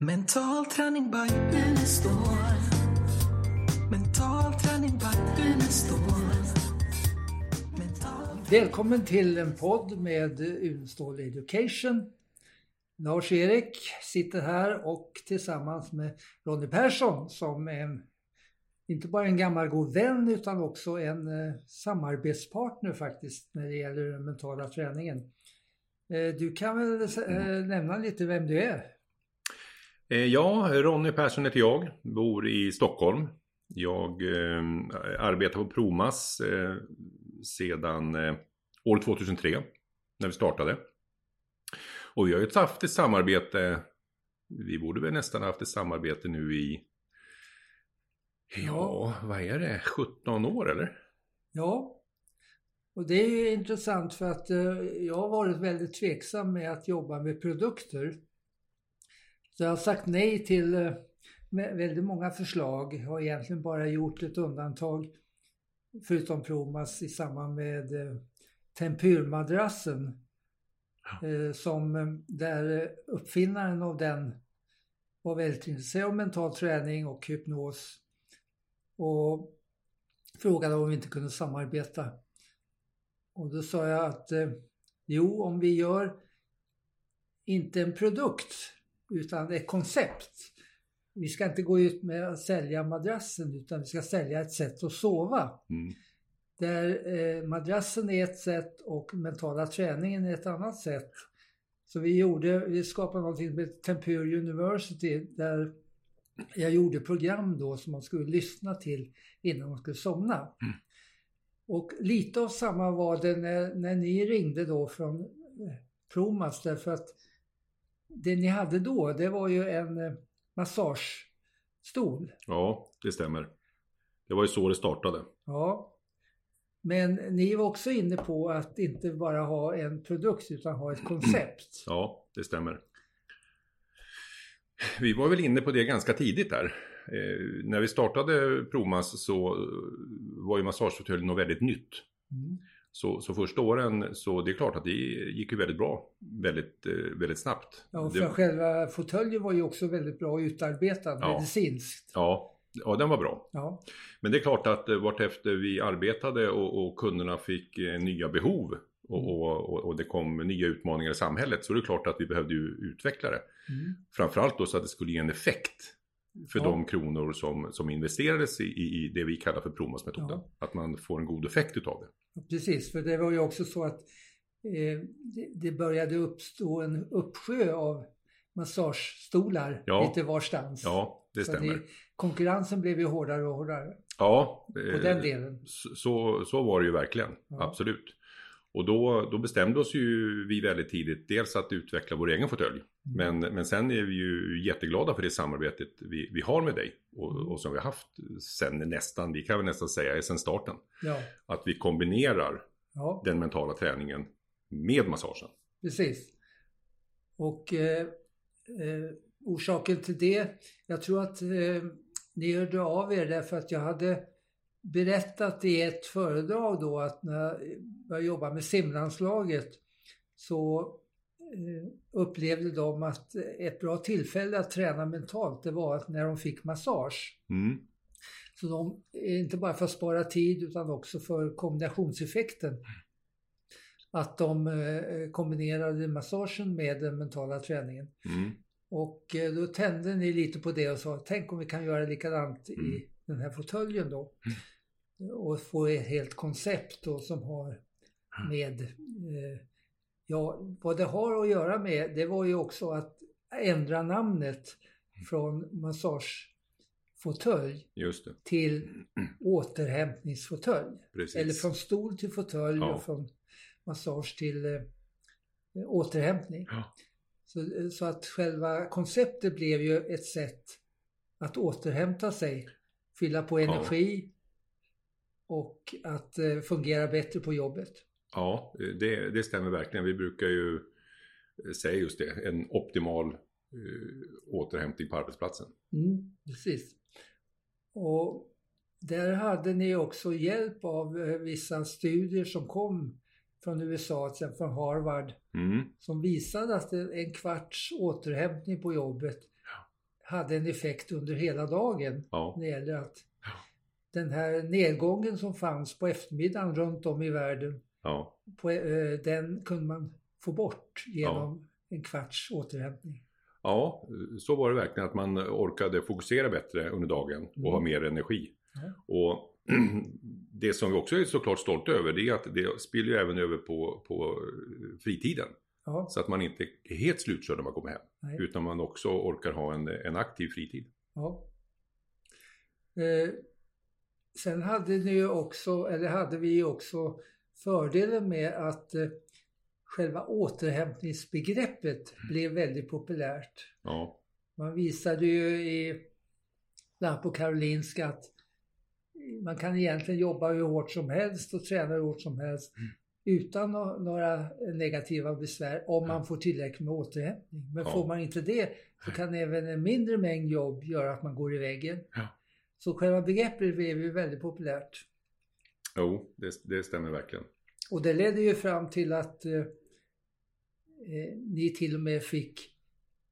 Mental träning by Unestål. Mental träning by Unestål. Mental... Välkommen till en podd med Unestål Education. Lars-Erik sitter här och tillsammans med Ronny Persson som är inte bara en gammal god vän utan också en eh, samarbetspartner faktiskt när det gäller den mentala träningen. Eh, du kan väl eh, nämna lite vem du är? Eh, ja, Ronny Persson heter jag, bor i Stockholm. Jag eh, arbetar på Promas eh, sedan eh, år 2003 när vi startade. Och vi har ju haft ett samarbete, vi borde väl nästan haft ett samarbete nu i, ja, vad är det, 17 år eller? Ja, och det är intressant för att eh, jag har varit väldigt tveksam med att jobba med produkter. Så jag har sagt nej till eh, väldigt många förslag. Jag har egentligen bara gjort ett undantag förutom Promas i samband med eh, tempurmadrassen. Eh, som där uppfinnaren av den var väldigt intresserad av mental träning och hypnos. Och frågade om vi inte kunde samarbeta. Och då sa jag att jo, om vi gör inte en produkt utan ett koncept. Vi ska inte gå ut med att sälja madrassen utan vi ska sälja ett sätt att sova. Mm. Där eh, madrassen är ett sätt och mentala träningen är ett annat sätt. Så vi gjorde, vi skapade någonting med Tempur University där jag gjorde program då som man skulle lyssna till innan man skulle somna. Mm. Och lite av samma var det när, när ni ringde då från eh, Promas därför att det ni hade då det var ju en eh, massagestol. Ja, det stämmer. Det var ju så det startade. Ja. Men ni var också inne på att inte bara ha en produkt utan ha ett koncept. Ja, det stämmer. Vi var väl inne på det ganska tidigt där. Eh, när vi startade Promas så eh, var ju massagefåtöljen något väldigt nytt. Mm. Så, så första åren så det är klart att det gick ju väldigt bra. Väldigt, eh, väldigt snabbt. Ja, för det, själva fåtöljen var ju också väldigt bra utarbetad Ja. medicinskt. ja, ja, den var bra. Ja. Men det är klart att eh, vartefter vi arbetade och, och kunderna fick eh, nya behov och, och, och, och det kom nya utmaningar i samhället så är det klart att vi behövde ju utveckla det. Mm. Framförallt då så att det skulle ge en effekt för Ja. de kronor som, som investerades i, i, det vi kallar för Promas-metoden. Ja. Att man får en god effekt utav det. Precis, för det var ju också så att det, det började uppstå en uppsjö av massagestolar Ja. lite varstans. Ja, det stämmer. det, konkurrensen blev ju hårdare och hårdare Ja, på eh, den delen. Så, så, så var det ju verkligen, Ja. absolut. Och då, då bestämde oss ju vi väldigt tidigt dels att utveckla vår egen fåtölj. Mm. Men, men sen är vi ju jätteglada för det samarbetet vi, vi har med dig. Och, Mm. och som vi har haft sen nästan, vi kan väl nästan säga sen starten. Ja, Att vi kombinerar ja den mentala träningen med massagen. precis. Och eh, eh, orsaken till det, jag tror att eh, ni hörde av er därför att jag hade berättat i ett föredrag då att när jag jobbade med simlandslaget så eh, upplevde de att ett bra tillfälle att träna mentalt det var att när de fick massage. Mm. Så de, inte bara för att spara tid utan också för kombinationseffekten. Att de eh, kombinerade massagen med den mentala träningen. Mm. Och eh, då tände ni lite på det och sa, tänk om vi kan göra likadant Mm. i den här fåtöljen då. Och få ett helt koncept då som har med, eh, ja vad det har att göra med det var ju också att ändra namnet från massagefåtölj till återhämtningsfåtölj. precis. Eller från stol till fåtölj Ja. och från massage till eh, återhämtning. Ja. Så, så att själva konceptet blev ju ett sätt att återhämta sig, fylla på Ja. energi och att eh, fungera bättre på jobbet. Ja, det, det stämmer verkligen. Vi brukar ju säga just det, en optimal eh, återhämtning på arbetsplatsen. Mm, precis. Och där hade ni också hjälp av eh, vissa studier som kom från USA, till exempel från Harvard, Mm. som visade att en kvarts återhämtning på jobbet hade en effekt under hela dagen Ja. när det gäller att Ja. den här nedgången som fanns på eftermiddagen runt om i världen, Ja. på, eh, den kunde man få bort genom en kvarts återhämtning. Ja, så var det verkligen att man orkade fokusera bättre under dagen och Mm. ha mer energi. Ja. Och det som vi också är såklart stolta över det är att det spiller ju även över på, på fritiden. Ja, Så att man inte är helt slutkörd när man kommer hem. nej. Utan man också orkar ha en, en aktiv fritid. Eh, sen hade ni ju också, eller hade vi också fördelen med att eh, själva återhämtningsbegreppet blev väldigt populärt. Ja, Man visade ju i, bland på Karolinska att man kan egentligen jobba hur hårt som helst och träna hur hårt som helst utan nå- några negativa besvär om man får tillräckligt med återhämtning. Men Ja. får man inte det så kan även en mindre mängd jobb göra att man går i väggen. Ja. Så själva begreppet blev ju väldigt populärt. jo, det, det stämmer verkligen. Och det ledde ju fram till att eh, eh, ni till och med fick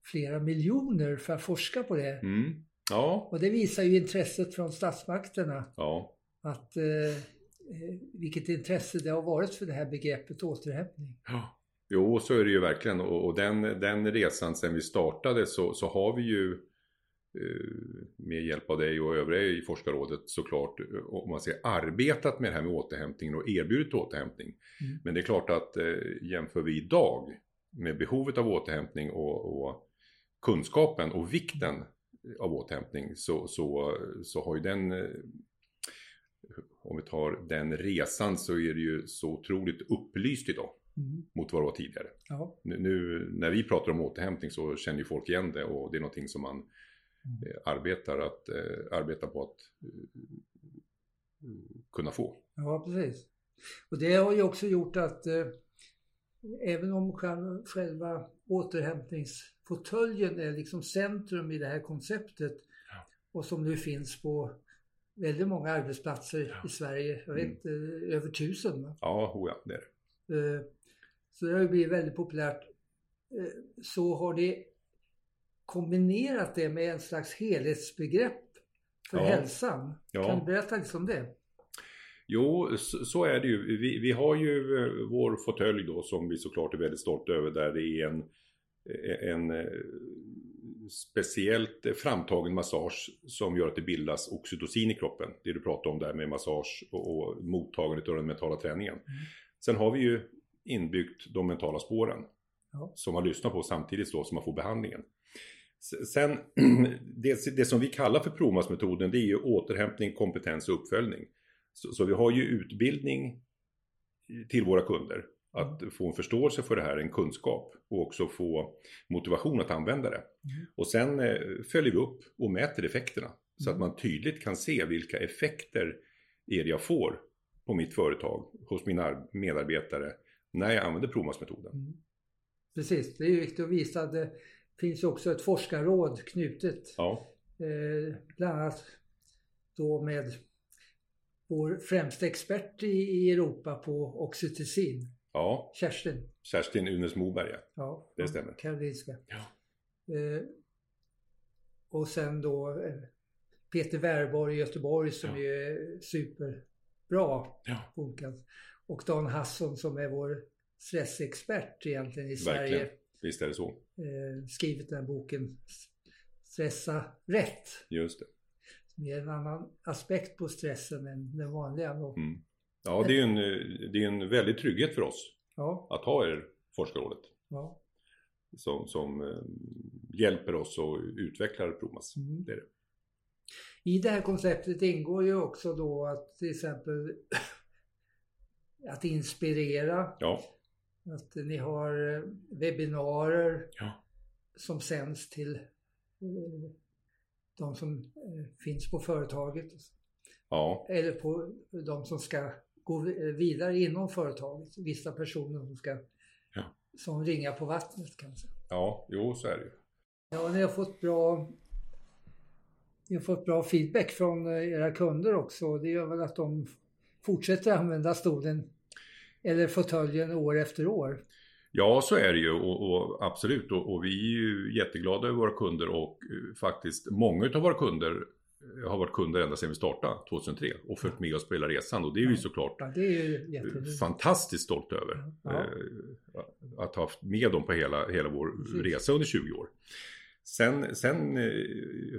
flera miljoner för att forska på det. Mm. Ja, Och det visar ju intresset från statsmakterna. ja, Att, eh, eh, vilket intresse det har varit för det här begreppet återhämtning. Ja. Jo, så är det ju verkligen. Och, och den, den resan sen vi startade så, så har vi ju eh, med hjälp av dig och övriga i forskarrådet såklart, eh, om man säger arbetat med det här med återhämtning och erbjudit återhämtning. Mm. Men det är klart att eh, jämför vi idag med behovet av återhämtning och, och kunskapen och vikten av återhämtning så, så, så har ju den eh, om vi tar den resan så är det ju så otroligt upplyst idag Mm. mot vad det var tidigare. Nu, nu när vi pratar om återhämtning så känner ju folk igen det och det är någonting som man Mm. eh, arbetar, att, eh, arbetar på att eh, kunna få. ja, precis. Och det har ju också gjort att eh, även om själva, själva återhämtningsfåtöljen är liksom centrum i det här konceptet Ja. och som nu finns på väldigt många arbetsplatser Ja. i Sverige, jag Mm. vet eh, över tusen. va? Ja, oh ja, det är det. Eh, Så det har ju blivit väldigt populärt. Eh, Så har det kombinerat det med en slags helhetsbegrepp för Ja. hälsan. Kan du berätta lite om det? Jo, så, så är det ju. Vi, vi har ju eh, vår fåtölj då som vi såklart är väldigt stolta över där det är en, en eh, speciellt framtagen massage som gör att det bildas oxytocin i kroppen. Det du pratar om där med massage och, och mottagandet av den mentala träningen. Sen har vi ju inbyggt de mentala spåren Ja. som man lyssnar på samtidigt då som man får behandlingen. Sen, det, det som vi kallar för PROMAS-metoden det är ju återhämtning, kompetens och uppföljning. Så, så vi har ju utbildning till våra kunder. Att få en förståelse för det här, en kunskap och också få motivation att använda det. Mm. Och sen eh, följer vi upp och mäter effekterna. Så att Mm. man tydligt kan se vilka effekter är det jag får på mitt företag, hos mina ar- medarbetare, när jag använder PROMAS-metoden. Mm. Precis, det är viktigt att visa att det finns också ett forskarråd knutet. Ja, Eh, bland annat då med vår främsta expert i, i Europa på oxytocin, ja, Kerstin. Kerstin Unes Moberg ja. Ja, Det stämmer. Karolinska. Ja. Eh, och sen då eh, Peter Wärborg i Göteborg som Ja. är superbra Ja. Och Dan Hasson som är vår stressexpert egentligen i Sverige. verkligen. Visst är det så. Eh, skrivit den här boken Stressa rätt. Just det. Som ger en annan aspekt på stressen än den vanliga. Mm. Ja, det är ju en, det är en väldig trygghet för oss Ja, att ha er forskarrådet. ja. Som, som eh, hjälper oss och utvecklar PROMAS. Mm. Det är det. I det här konceptet ingår ju också då att till exempel att inspirera, Ja, att ni har eh, webbinarier ja, som sänds till eh, de som finns på företaget ja, eller på de som ska gå vi- vidare inom företaget. Vissa personer som ska Ja. som ringar på vattnet kan man säga. ja, jo så är det ju. Ja, ni har fått bra ni har fått bra feedback från eh, era kunder också. Det gör väl att de fortsätter använda stolen eller fåtöljen år efter år. Ja, så är det ju och, och absolut. Och, och, vi är ju jätteglada över våra kunder och uh, faktiskt många av våra kunder eh, har varit kunder ända sedan vi startade 2003 och följt med oss på hela resan och det är vi såklart Ja, det är fantastiskt stolta över. Ja. Eh, Att ha haft med dem på hela, hela vår Precis. resa under 20 år. Sen, sen eh,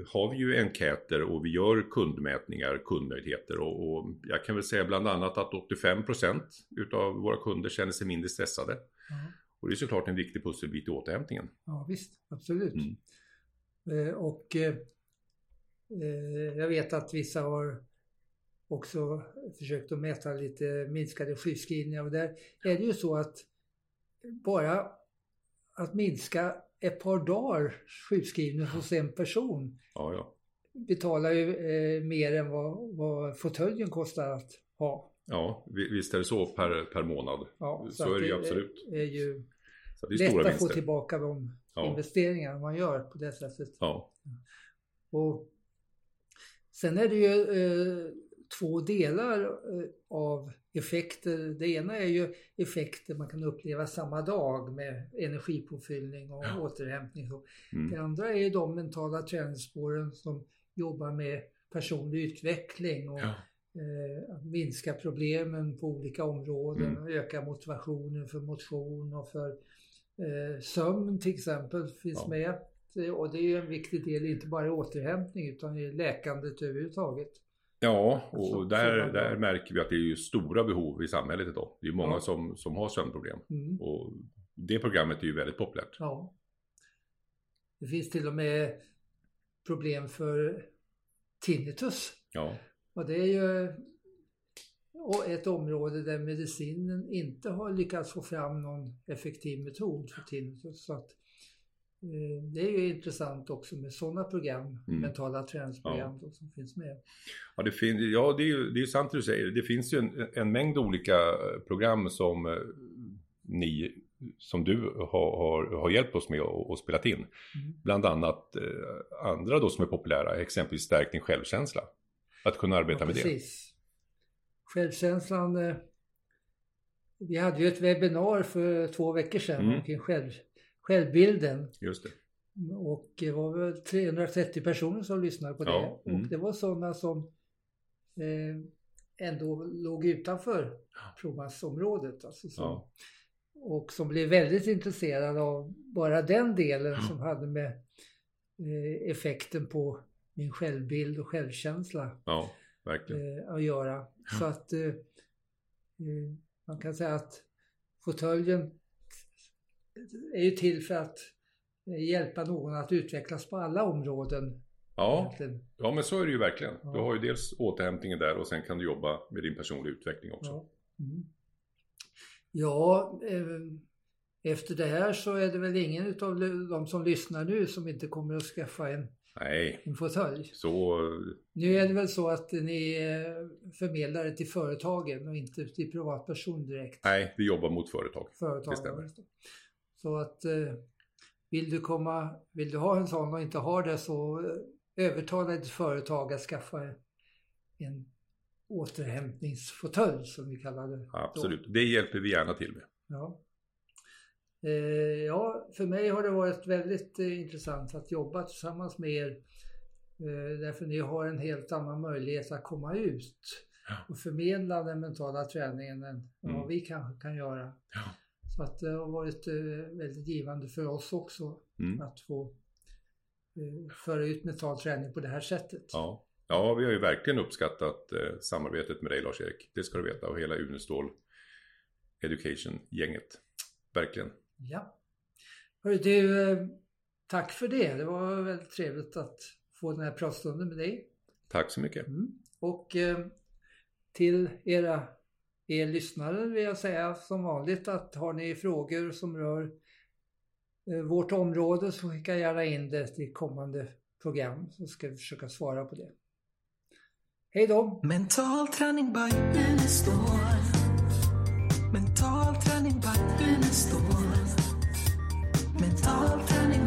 har vi ju enkäter och vi gör kundmätningar, kundnöjdheter och, och jag kan väl säga bland annat att 85% utav våra kunder känner sig mindre stressade. Ja. Och det är såklart en viktig pusselbit i återhämtningen. Ja, visst, absolut. Mm. Eh, och jag vet att vissa har också försökt att mäta lite minskade sjukskrivningar och där är det ju så att bara att minska ett par dagar sjukskrivning hos en person Ja, ja. betalar ju eh, mer än vad, vad fåtöljen kostar att ha. Ja, vi- visst är det så per, per månad. Ja, Så att är det ju absolut. är ju Så det är lätt att få tillbaka de investeringar man gör på det sättet. Och sen är det ju eh, två delar eh, av effekter. Det ena är ju effekter man kan uppleva samma dag med energipåfyllning och Ja. återhämtning. Mm. Det andra är de mentala träningsspåren som jobbar med personlig utveckling och ja. eh, att minska problemen på olika områden Mm. och öka motivationen för motion och för eh, sömn till exempel finns Ja. med. Det- Och det är ju en viktig del, inte bara i återhämtning utan i läkandet överhuvudtaget. Ja, och Så- där, så där märker vi att det är ju stora behov i samhället idag. Det är många Ja. som, som har sömnproblem. Mm. Och det programmet är ju väldigt populärt. Ja. Det finns till och med problem för tinnitus. Ja, Och det är ju ett område där medicinen inte har lyckats få fram någon effektiv metod för tinnitus. Så att, eh, det är ju intressant också med sådana program, Mm. mentala träningsprogram då, som finns med. ja, det, fin- ja det, är ju, det är sant det du säger. Det finns ju en, en mängd olika eh, program som eh, ni, som du har, har, har hjälpt oss med att att spelat in. Mm. Bland annat eh, andra då som är populära, exempelvis stärkning självkänsla. Att kunna arbeta Ja, med det. Självkänslan. eh, Vi hade ju ett webbinar för två veckor sedan Mm. omkring själv, självbilden. Just det. Och det var väl 330 personer som lyssnade på det. Ja, mm. Och det var sådana som eh, ändå låg utanför provmassområdet. Alltså som, Ja. Och som blev väldigt intresserade av bara den delen som hade med eh, effekten på min självbild och självkänsla ja, eh, att göra. Så att eh, eh, man kan säga att fåtöljen är ju till för att eh, hjälpa någon att utvecklas på alla områden. Ja, egentligen. ja, men så är det ju verkligen. Ja. Du har ju dels återhämtningen där och sen kan du jobba med din personliga utveckling också. Ja. Mm. Ja, eh, efter det här så är det väl ingen av de som lyssnar nu som inte kommer att skaffa en, Nej, en fåtölj. så Nu är det väl så att ni förmedlar det till företagen och inte till privatperson direkt. nej, vi jobbar mot företag. Företag. det stämmer. Så att eh, vill du komma, vill du ha en sån och inte har det så eh, övertala ditt företag att skaffa en återhämtningsfåtölj som vi kallar det. då. Absolut, det hjälper vi gärna till med. Ja. Eh, ja, för mig har det varit väldigt eh, intressant att jobba tillsammans med er. Eh, därför ni har en helt annan möjlighet att komma ut och förmedla den mentala träningen än Mm. vad vi kanske kan göra. Ja. Så att det har varit eh, väldigt givande för oss också Mm. att få eh, föra ut mental träning på det här sättet. Ja. ja, vi har ju verkligen uppskattat eh, samarbetet med dig Lars-Erik. Det ska du veta och hela Unestål Education-gänget. Verkligen. Ja. Hörru du, tack för det. Det var väldigt trevligt att få den här pratstunden med dig. Tack så mycket. Mm. Och eh, till era er lyssnare vill jag säga som vanligt att har ni frågor som rör eh, vårt område så skicka gärna in det till kommande program så ska vi försöka svara på det. Hej då! Mental träning by Unestål. Mental träning by Unestål. Mental träning